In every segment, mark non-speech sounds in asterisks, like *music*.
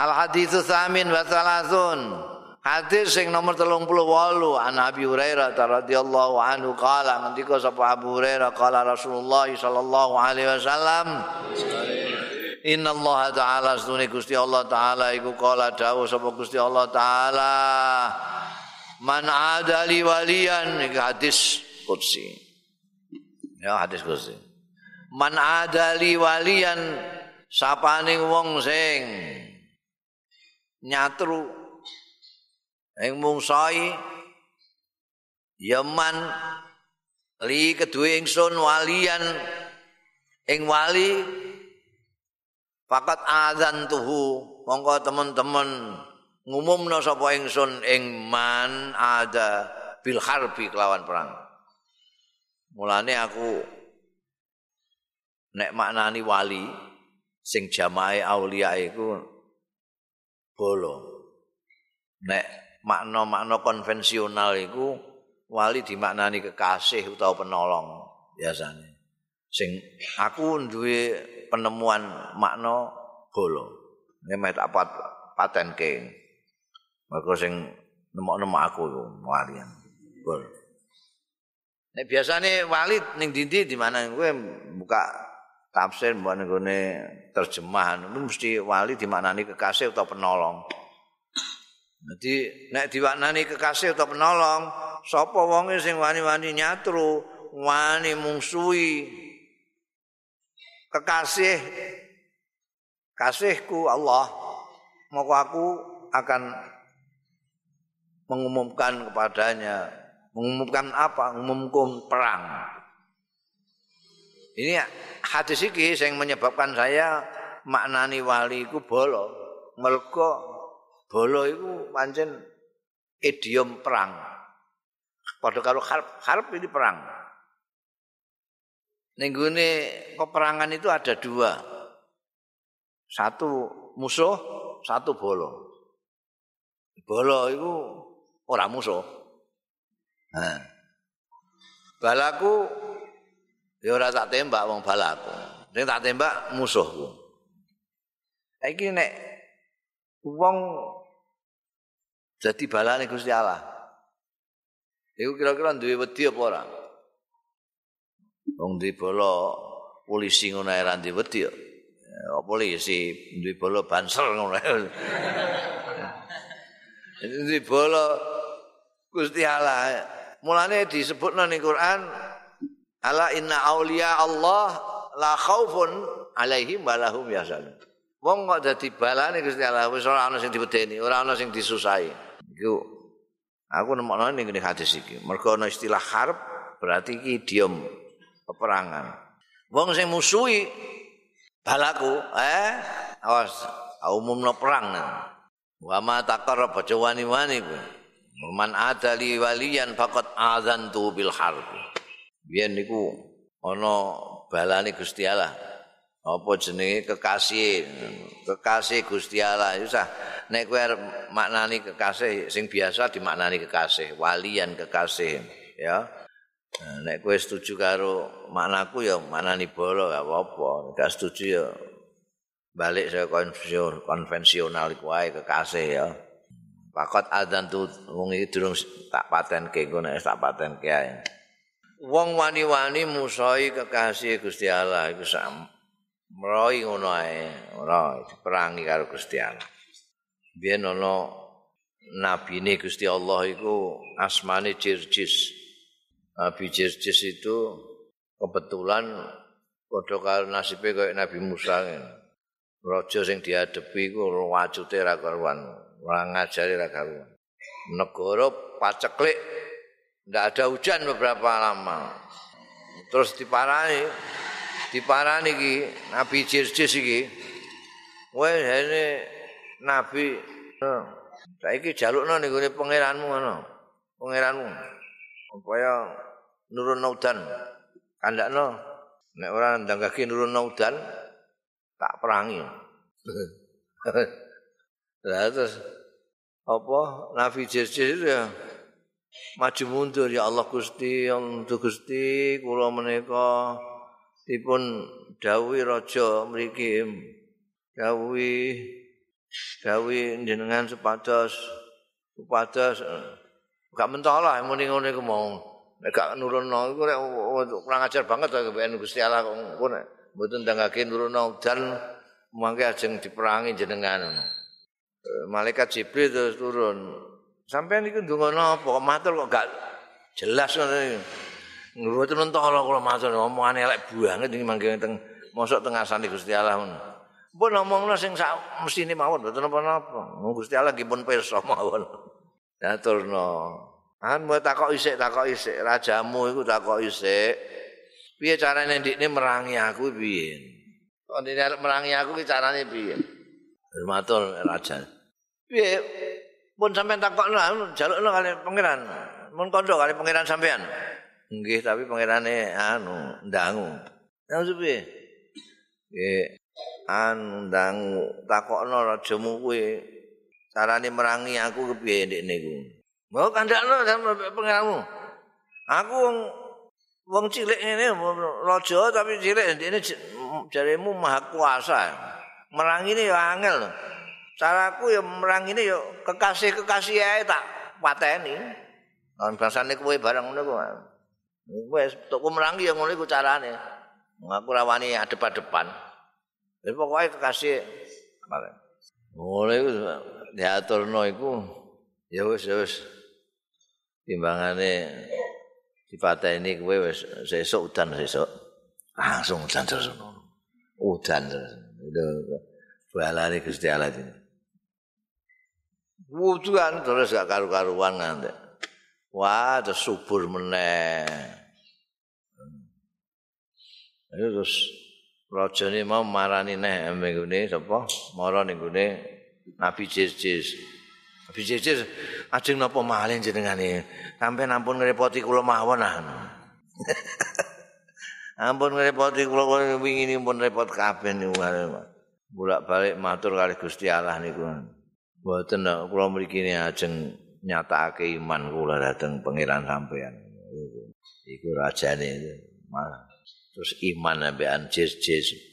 Al haditsu tsamin wa salasun. Hadis sing nomor 38 an Abi Hurairah radhiyallahu anhu qala ngendika sapa Abu Hurairah qala Rasulullah sallallahu alaihi wasallam Inna Allah Ta'ala Seduni Gusti Allah Ta'ala Iku kala dawuh sapa Gusti Allah Ta'ala Man adali walian Ini hadis kursi Ya hadis kursi Man adali walian Sapaning wong sing Nyatru. Yang mungsai Yaman Li kedua ingsun walian Ing wali Fakat adzan tuhu. Mongko teman-teman ngumumno sapa ingsun ing man ada bil harbi kelawan perang. Mulane aku nek maknani wali sing jamaah aulia iku bolo. Nek makna-makna konvensional iku wali dimaknani kekasih utawa penolong biasanya. Sing aku duwe penemuan makna bolo. Nek tak pat, paten ke. Sing nemok-nemok aku iku walian. Bol. Nek biasane wali ning dindi di mana kowe buka tafsir mbok nggone terjemahan mesti wali dimaknani kekasih atau penolong. Jadi nek dimaknani kekasih atau penolong, sapa wonge sing wani-wani nyatru, wani mungsuhi, kekasih. Kasihku Allah maka aku akan mengumumkan kepadanya. Mengumumkan apa? Mengumumkan perang ini hadis ini yang menyebabkan saya maknani wali itu bolo mereka bolo itu pancen idiom perang pada kalau harp, harp ini perang Nenggune peperangan itu ada dua. Satu musuh, satu bolo. Bolo itu orang musuh. Nah. Balaku ya ora tak tembak wong balaku. Sing tak tembak musuhku. Iki nek wong jadi balane Gusti Allah. Iku kira-kira duwe wedi apa ora? wong di bola polisi ngono ae randi wedi ya polisi di bola bansel ngono *laughs* di bola Gusti Allah mulane disebut nang Quran ala inna aulia Allah la khaufun alaihim wa lahum yahzanun wong kok dadi balane Gusti Allah wis ora ana sing diwedeni ora ana sing disusahi iku aku nemokno ning hadis iki mergo ana istilah harb berarti iki idiom peperangan. Wong sing musuhi balaku, eh, awas umumno perang. Wa ma taqarrab wani-wani kuwi. Man adali waliyan faqat adzantu bil harb. Biyen niku ana balane Gusti Allah. Apa jenenge? Kekasih, kekasih Gusti Allah. Usah nek kowe maknani kekasih sing biasa dimaknani kekasih, walian kekasih, ya. nek kowe setuju karo maknaku ya maknani bolo gak apa-apa. Gak setuju ya balik saya konvensional konvensional iku wae kekasih ya. Pakot adzan tu wong iki durung tak paten ke nek tak paten ke ae wong wani-wani musai kekasih Gusti Allah iku sam mroi ngono ae ora diperangi karo Gusti Allah. Biyen ana nabine Gusti Allah iku asmane Jirjis. Nabi Jirjis itu kebetulan padha karo nasibe kaya Nabi Musa Raja sing diadepi iku wajute ra karuan, ora ngajari ra karuan. Negara paceklik ndak ada hujan beberapa lama. Terus diparani diparani iki Nabi Jirjis iki. Wah, ini Nabi saiki jalukno ning gone pangeranmu ngono. Pangeranmu. Supaya nurun udan kandakno nek ora ndang kaki nurun udan tak perangi *laughs* lah terus apa nabi jejer ya maju mundur ya Allah Gusti ya Allah Gusti kula menika dipun dawuhi raja mriki. Dawuhi gawe jenengan supados supados gak mentala muni ngono iku mau. Nek gak nurunno iku kurang ajar banget kok Gusti Allah kok ngono. Mboten dangake nurunno dan mangke ajeng diperangi jenengan malaikat jibril terus turun sampean iku ndonga napa kok matur kok gak jelas nurut mentala kula matur omongane elek banget iki mangke teng mosok teng asane Gusti Allah ngono Pun ngomongno sing sak mesine mawon mboten napa-napa. Gusti Allah nggih pun pirsa mawon. Aturno. An mau takok isik takok isik rajamu iku takok isik. Piye carane ndikne merangi aku piye? Kok ndikne merangi aku ki carane piye? Matur raja. Piye? Pun sampean takokno jalukno kali pangeran. Mun kondo kali pangeran sampean. Nggih, tapi pangerane anu ndangu. Nang piye? Nggih, andang takokno rajamu kuwi carane merangi aku kepiye ndek niku mau kandakno pengenamu aku wong wong cilik ngene raja tapi cilik ndekne jaremu maha kuasa merangi ini angel caraku ya merangi ini ya kekasih-kekasih ae tak pateni. Lan basane kowe bareng ngono kuwi wis tok merangi ya ngono iku carane. Ngaku rawani adep-adepan. Jadi pokoknya kekasih mulai itu diaturno itu ya wis ya wis. Timbangannya di patah ini gue wis sesok udan sesok langsung udan terus udan terus. Itu balari gusti Allah ini wuduan terus gak karu-karuan nanti. Wah terus subur meneh. Terus raja ini mau marani neh minggu sapa mara ning gone Nabi Jizjiz Nabi Jizjiz ajeng napa malih jenengane? Sampai ampun ngrepoti kula mawon ah. *laughs* Ampun ngrepoti kula wingi pun repot kabeh niku. Bolak-balik matur kali Gusti Allah niku mboten kula mriki ajeng nyatakake iman kula dhateng pangeran sampean iku rajane terus iman ambekan jis-jis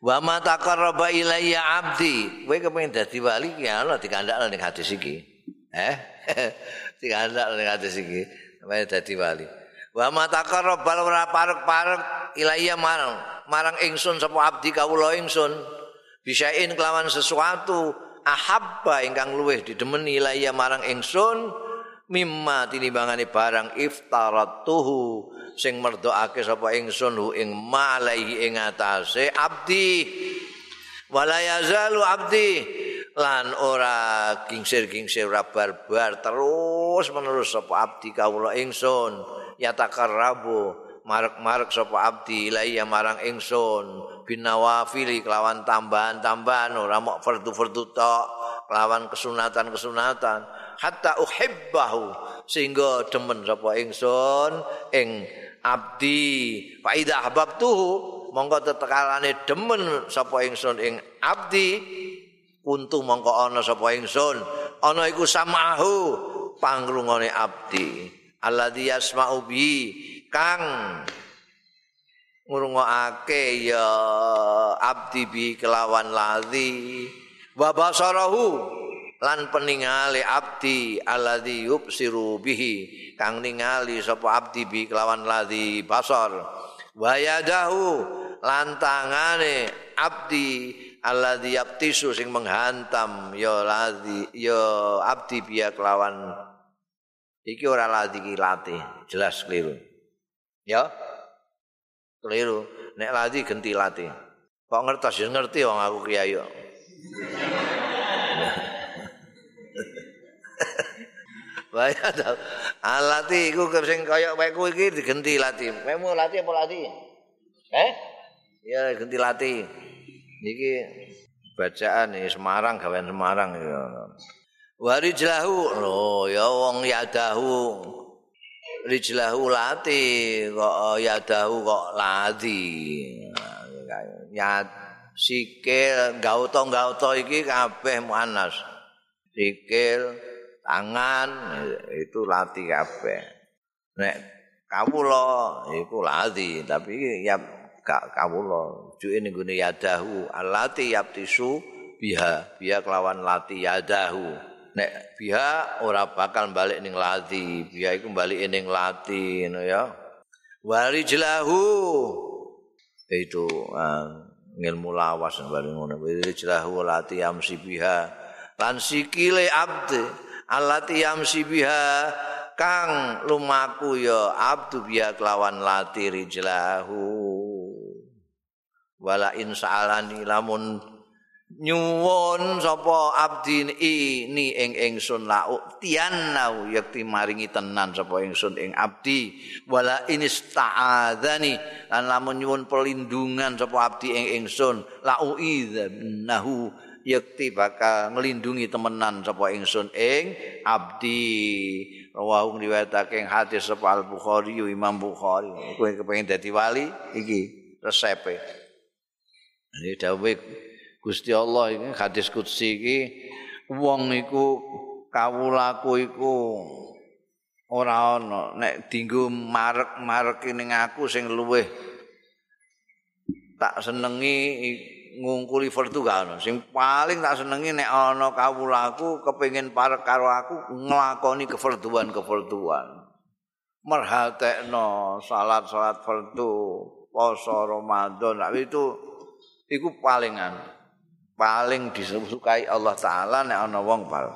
wa ma taqarraba ilayya abdi. Kowe kepengin dadi wali ki ana dikandakno ning hadis iki. Eh? *laughs* Dikandakno ning hadis iki. Kepengin dadi wali. Wa ma taqarraba ora parek-parek ilayya marang marang ingsun sapa abdi kawula ingsun. Bisain kelawan sesuatu ahabba ingkang luweh didemeni ilayya marang ingsun mimma tinimbangane barang iftaratuhu sing merdokake sapa ingsun hu ing malaihi ing atase abdi. Wala yazalu abdi lan ora kingsir-kingsir ora barbar terus menerus sapa abdi kawula ingsun. Ya takarrabu marek-marek sapa abdi ilaiya marang ingsun binawafili kelawan tambahan-tambahan ora mok fardu-fardu tok kelawan kesunatan-kesunatan. Hatta uhibbahu sehingga demen sapa ingsun ing abdi. Fa idza ahbabtuhu monggo tetekalane demen sapa ingsun ing abdi kuntu mongko ana sapa ingsun. Ana iku samahu pangrungane abdi. Alladzi yasma'u bi kang ngrungokake ya abdi bi kelawan ladzi wa basarahu lan peningale abdi alladzi yubsiru bihi kang ningali sapa abdi bi kelawan ladzi basar wa yadahu lan tangane abdi alladzi yaptisu sing menghantam ya ladzi ya abdi bi kelawan iki ora ladzi ki jelas keliru ya keliru nek ladzi genti latih kok ngertos ya ngerti wong aku kiai *laughs* Bahaya tau. Alati iku sing kaya wekku iki digenti lati. Memu lati apa lati? Eh? Ya ganti lati. Niki bacaan nih Semarang gawean Semarang ya. Warijlahu lho ya wong yadahu. Rijlahu lati kok yadahu kok lati. Ya sikil gauto-gauto iki kabeh muannas. Sikil tangan itu latih kabeh. Nek kawula iku latih tapi ya gak kawula. Juke ning gone yadahu alati yaptisu biha biha kelawan lati yadahu nek biha ora bakal balik ning lati. Biha iku balik ning lati ngono ya. Wali jelahu itu uh, ilmu lawas bareng ngono. Wali jelahu lati amsi biha. Lan sikile abdi alati yamsi biha. Kang lumaku ya abdu biha kelawan lati rijlahu. Wala insaalani lamun nyuwun sapa abdi ini ing ingsun lau tiannau yakti maringi tenan sapa ingsun ing abdi. Wala inista'adzani. Lan lamun nyuwun perlindungan sapa abdi ing ingsun lau idzahu yakti bakal nglindungi temenan sapa ingsun ing abdi. Rawahu riwayatake ing hadis sapa al bukhari imam bukhari. Kowe kepengin dadi wali? Iki resepe Ini dawuh Gusti Allah iki hadis kutsi iki wong iku kawulaku iku ora ana nek dinggo marek-marek ning aku sing luweh tak senengi ngungkuli fardu kan sing paling tak senengi nek ana kawulaku kepengin parek karo aku nglakoni kefarduan-kefarduan merhatekno salat-salat fardu poso Ramadan. Itu iku palingan paling disukai Allah taala nek ana wong pal.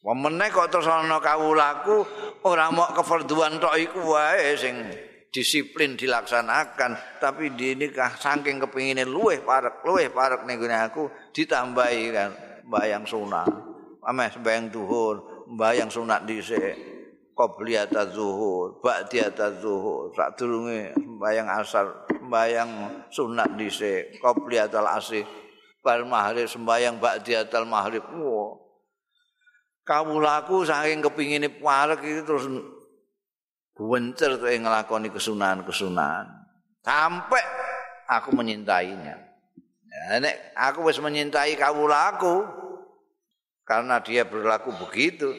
Wemene kok terus ana kawulaku ora mau kefarduan tok iku wae sing disiplin dilaksanakan tapi di ini kah saking kepingin luweh parek luweh parek nih aku ditambahi kan bayang sunat ameh sembayang duhur bayang sunat di qobliyat zuhur ba'diyat zuhur sak durunge sembayang asar sembayang sunat dhisik. Qobliyat asih bal maghrib sembayang ba'diyat maghrib wow. kawulaku saking kepingine parek itu terus buwencer tuh ngelakoni kesunahan-kesunahan sampai aku menyintainya ya, nek aku wis menyintai kawulaku karena dia berlaku begitu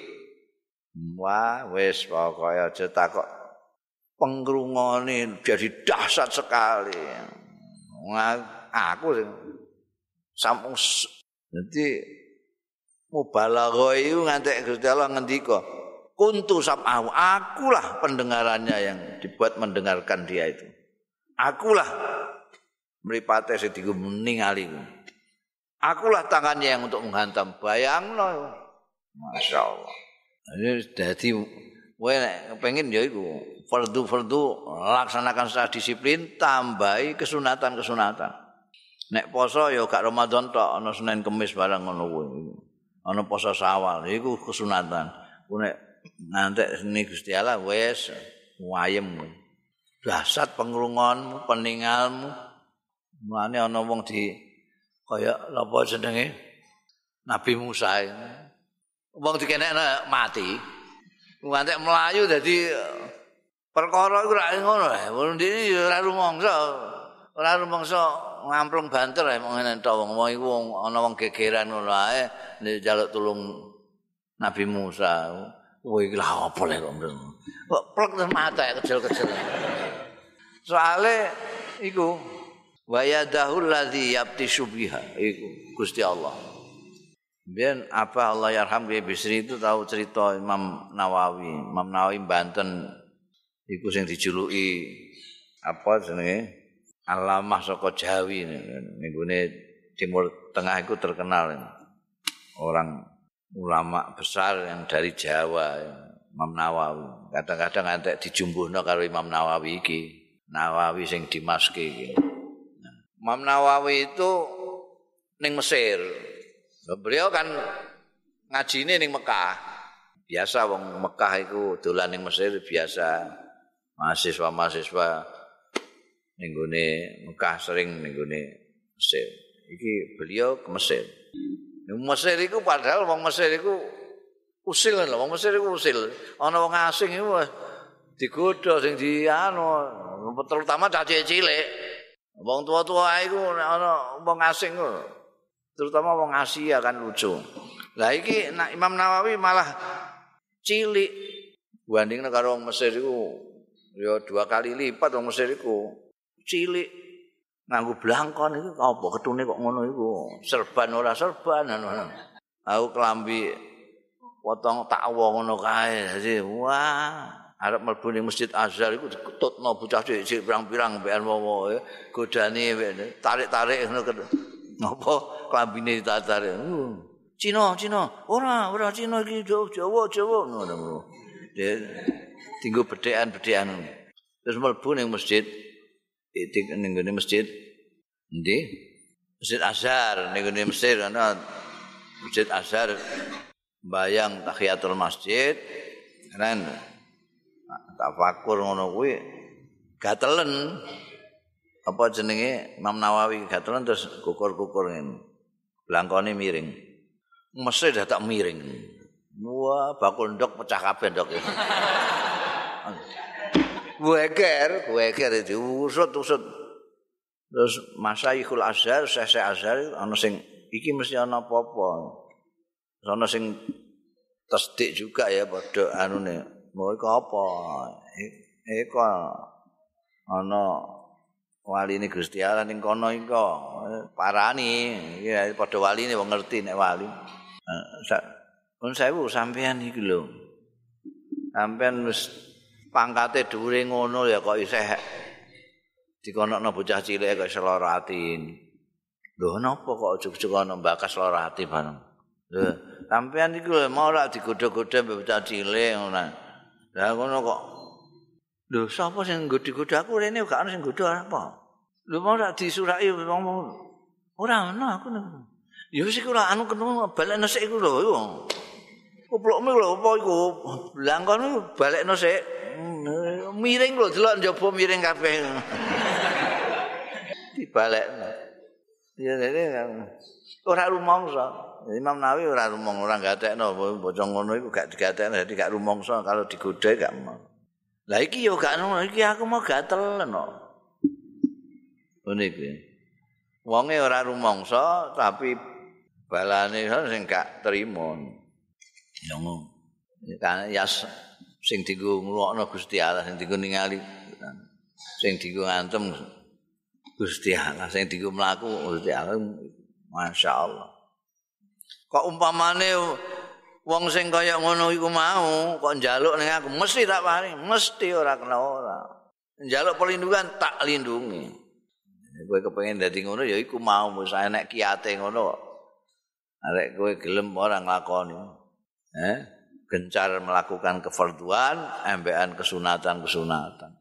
Wah, wis pokoke aja takok pengrungone jadi dahsyat sekali. aku sing sampung dadi mubalagha iku ngantek Gusti Allah ngendika, "Kuntu sab'ahu." Akulah pendengarannya yang dibuat mendengarkan dia itu. Akulah mripate sing dienggo ningali. Akulah tangannya yang untuk menghantam. Bayangno. Masya Allah. Jadi nek pengen ya iku fardu-fardu laksanakan secara disiplin tambahi kesunatan-kesunatan. Nek poso ya gak Ramadan tok ana Senin Kamis barang ngono kuwi. Ana poso Sawal iku kesunatan. Ku nek nanti seni Gusti Allah wis wayem. Dasat pengrungonmu, peningalmu. Mulane ana wong di kaya apa jenenge Nabi Musa wong dikenekne mati ngantek melayu dadi perkara iku ra ngono wong dene ora rumangsa ora rumangsa ngamplung banter ae mung ngene tok wong. Iku ana wong gegeran ngono ae njaluk tulung Nabi Musa. Kowe iki lha opo lek kok plek mata kecil-kecil. Soale iku wa yadahul ladzi yabtishu biha iku Gusti Allah. Biar apa Allah yarham Kiai Bisri itu tahu cerita Imam Nawawi. Imam Nawawi Banten iku sing dijuluki apa jenenge? Alamah saka Jawi ninggune Timur Tengah itu terkenal orang ulama besar yang dari Jawa Imam Nawawi. Kadang-kadang nanti dijumbuhno karo Imam Nawawi iki. Nawawi sing Dimaski iki. Imam Nawawi itu ning Mesir. Beliau kan ngaji ini ning Mekah. Biasa wong Mekah itu dolan ning Mesir biasa. Mahasiswa-mahasiswa ning Mekah sering ning Mesir. Iki beliau ke Mesir. Ning Mesir itu padahal wong Mesir itu usil lho, wong Mesir itu usil. Ana wong asing iku digodho sing di anu terutama caci cilik. Wong tua-tua iku ana wong asing kok. terutama wong Asia kan lucu. Lah iki nak Imam Nawawi malah cilik banding karo wong Mesir iku ya dua kali lipat wong Mesir iku cilik. Nganggo blangkon iku apa? Ketune kok ngono iku? Serban ora serban aku kelambi potong takwa ngono kae. Wah arep mlebu ning masjid Azhar iku dikututno bocah cilik pirang-pirang mbekan wong godane tarik-tarik ngono napa klambine ditarik? Cina Cina. Ora ora Cina iki Jawa Jawa ngono tinggu bedekan-bedekan. Terus mlebu ning masjid titik ning masjid. Endi? Masjid Azhar ning Mesir ana Masjid Azhar bayang tahiyatul masjid. Kan tafakur ngono kuwi. Gatelen. Apa jenenge? Imam Nawawi gatelen terus kukur-kukur ngene. Blangkone miring. Mesti dah tak miring. Wah bakul ndok pecah kabeh ndok *laughs* Weker, weker itu usut-usut. Terus Masyaikhul Azhar, Syekh Azhar ana sing iki mesti ana apa-apa. Ana sing tasdik juga ya padha anune. Mau iku apa? Iku ana wali ini Gusti Allah ning kono iku parani ya padha wali ini wong ngerti nek wali. Pun sewu sampean iki lho. Sampean wis pangkate dhuwure ngono ya kok isih dikonokno bocah cilik kok seloro ati. Lho napa kok ujug-ujug ana bakas lara ati bareng. Lho, sampean iki lho mau ora digodho-godho bocah cilik ngono. Lah ngono kok. Lho sapa sing nggodho-godho aku rene gak ana sing nggodho apa? Lho mau ora disuraki wong ora ana aku. Ya wis iku ora anu ketemu balekno sik iku lho. Kuplokmu lho apa iku? Blangkon balekno sik. Miring lho delok njaba miring kabeh. Dibalekno. Ya dene ora rumangsa. Imam Nawawi ora rumong ora gatekno bocah ngono iku gak digatekno dadi gak rumangsa kalau digodhe gak mau. Lah iki yo gak ngono iki aku mau gatel no. Ngene iki. Wonge ora rumangsa tapi balane sing gak trimo. Ya ngono. Ya sing dienggo ngrungokno Gusti Allah sing dienggo ningali sing dienggo ngantem Gusti Allah sing dienggo mlaku Gusti Allah masyaallah. Kok umpamane wong sing kaya ngono iku mau kok njaluk ning aku mesti tak paring mesti ora kena ora. Njaluk perlindungan tak lindungi. Kowe kepengin dadi ngono ya iku mau wis enek kiate ngono arek kowe gelem ora nglakoni. Eh gencar melakukan kefarduan, embean kesunatan-kesunatan.